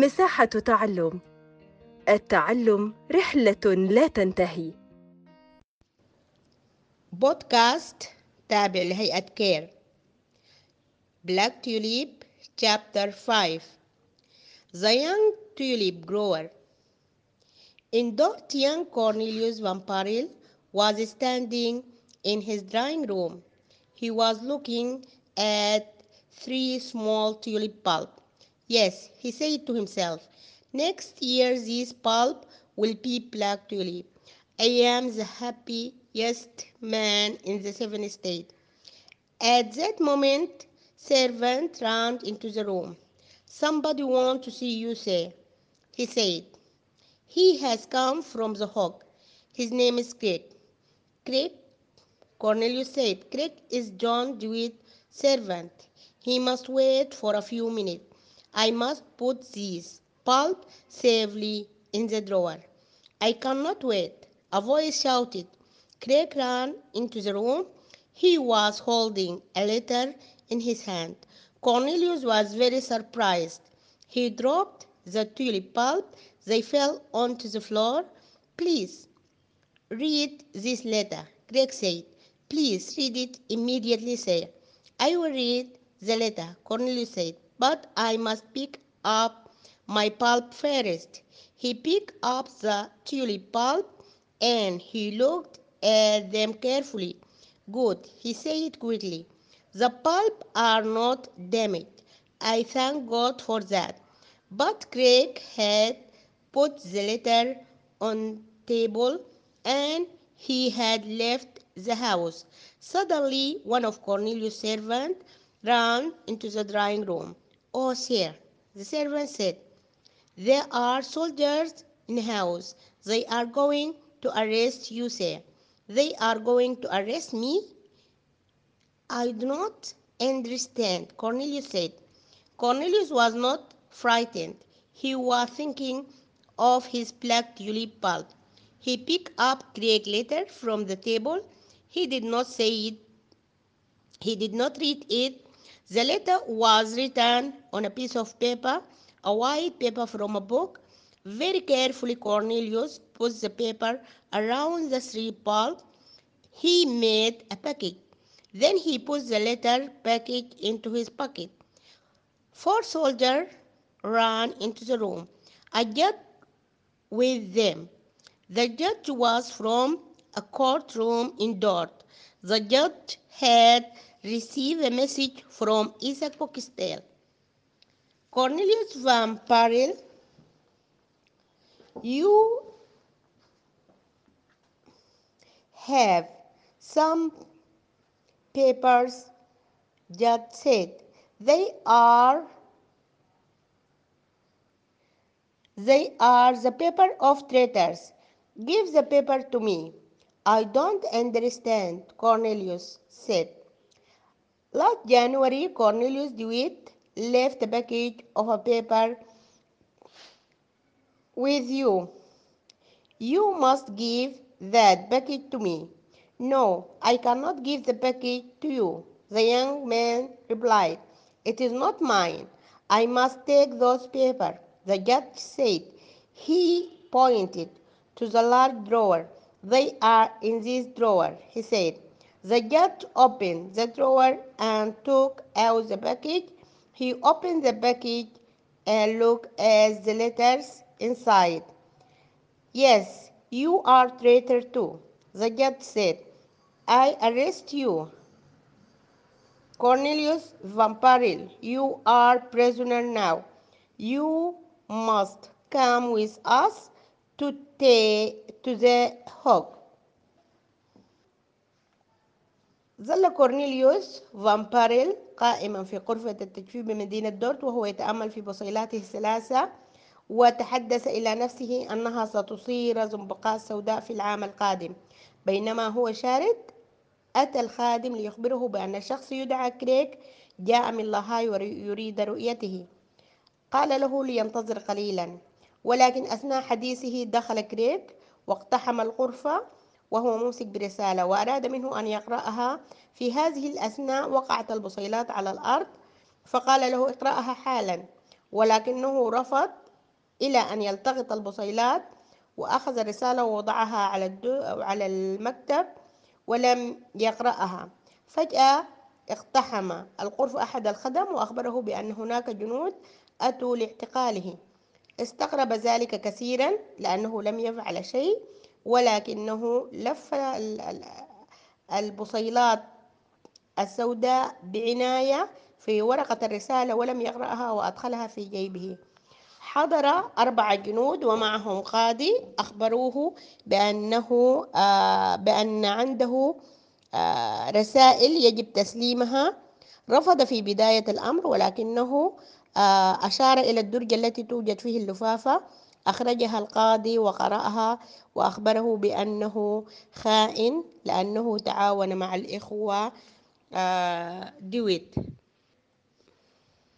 مساحة تعلم التعلم رحلة لا تنتهي بودكاست تابع لهيئة كير Black Tulip Chapter 5 The Young Tulip Grower In Dort young Cornelius Van Parel was standing in his drawing room. He was looking at three small tulip bulbs. Yes, he said to himself, next year this bulb will be black tulip. I am the happiest man in the seventh state. At that moment, servant ran into the room. Somebody want to see you, sir, he said. He has come from the Hague. His name is Craig. Craig, Cornelius said, Craig is John de Witt's servant. He must wait for a few minutes. I must put this bulb safely in the drawer. I cannot wait. A voice shouted. Craig ran into the room. He was holding a letter in his hand. Cornelius was very surprised. He dropped the tulip bulb. They fell onto the floor. Please read this letter, Craig said. Please read it immediately, sir. I will read the letter, Cornelius said, but I must pick up my bulb first. He picked up the tulip bulb and he looked at them carefully. Good, he said quickly. The bulb are not damaged. I thank God for that. But Craig had put the letter on table and he had left the house. Suddenly, one of Cornelius' servants ran into the drawing room. Oh, sir, the servant said, there are soldiers in the house. They are going to arrest you, sir. They are going to arrest me? I do not understand, Cornelius said. Cornelius was not frightened. He was thinking of his black tulip bulb. He picked up Craig's letter from the table. He did not say it. He did not read it. The letter was written on a piece of paper, a white paper from a book. Very carefully, Cornelius put the paper around the three bulbs. He made a package. Then he put the letter package into his pocket. Four soldiers ran into the room. A judge with them. The judge was from a courtroom in Dort. The judge had received a message from Isaac Boxtel. Cornelius Van Baerle, you have some papers, judge said. They are They are the paper of traitors. Give the paper to me. I don't understand, Cornelius said. Last January, Cornelius de Witt left a package of a paper with you. You must give that package to me. No, I cannot give the package to you, the young man replied. It is not mine. I must take those papers. The judge said. He pointed to the large drawer. They are in this drawer, he said. The judge opened the drawer and took out the package. He opened the package and looked at the letters inside. Yes, you are traitor too, the judge said. I arrest you. Cornelius Van Baerle, you are prisoner now. You must come with us to, to the Hague. ظل كورنيليوس فان باريل قائما في غرفة التجفيف بمدينة دورت وهو يتأمل في بصيلاته الثلاثة وتحدث إلى نفسه أنها ستصير زنبقاء سوداء في العام القادم. بينما هو شارد أتى الخادم ليخبره بأن شخص يدعى كريك جاء من لاهاي ويريد رؤيته. قال له لينتظر قليلا. ولكن أثناء حديثه دخل كريك واقتحم الغرفة وهو ممسك برسالة وأراد منه أن يقرأها في هذه الأثناء وقعت البصيلات على الأرض فقال له اقرأها حالا. ولكنه رفض إلى أن يلتقط البصيلات وأخذ الرسالة ووضعها على الدو على المكتب ولم يقرأها. فجأة اقتحم الغرفة أحد الخدم وأخبره بأن هناك جنود أتوا لاعتقاله استغرب ذلك كثيرا لأنه لم يفعل شيء ولكنه لف البصيلات السوداء بعناية في ورقة الرسالة ولم يقرأها وأدخلها في جيبه. حضر أربع جنود ومعهم قاضي أخبروه بأنه آه بأن عنده آه رسائل يجب تسليمها. رفض في بداية الأمر ولكنه آه أشار إلى الدرج التي توجد فيه اللفافة أخرجها القاضي وقرأها وأخبره بأنه خائن لأنه تعاون مع الإخوة دويت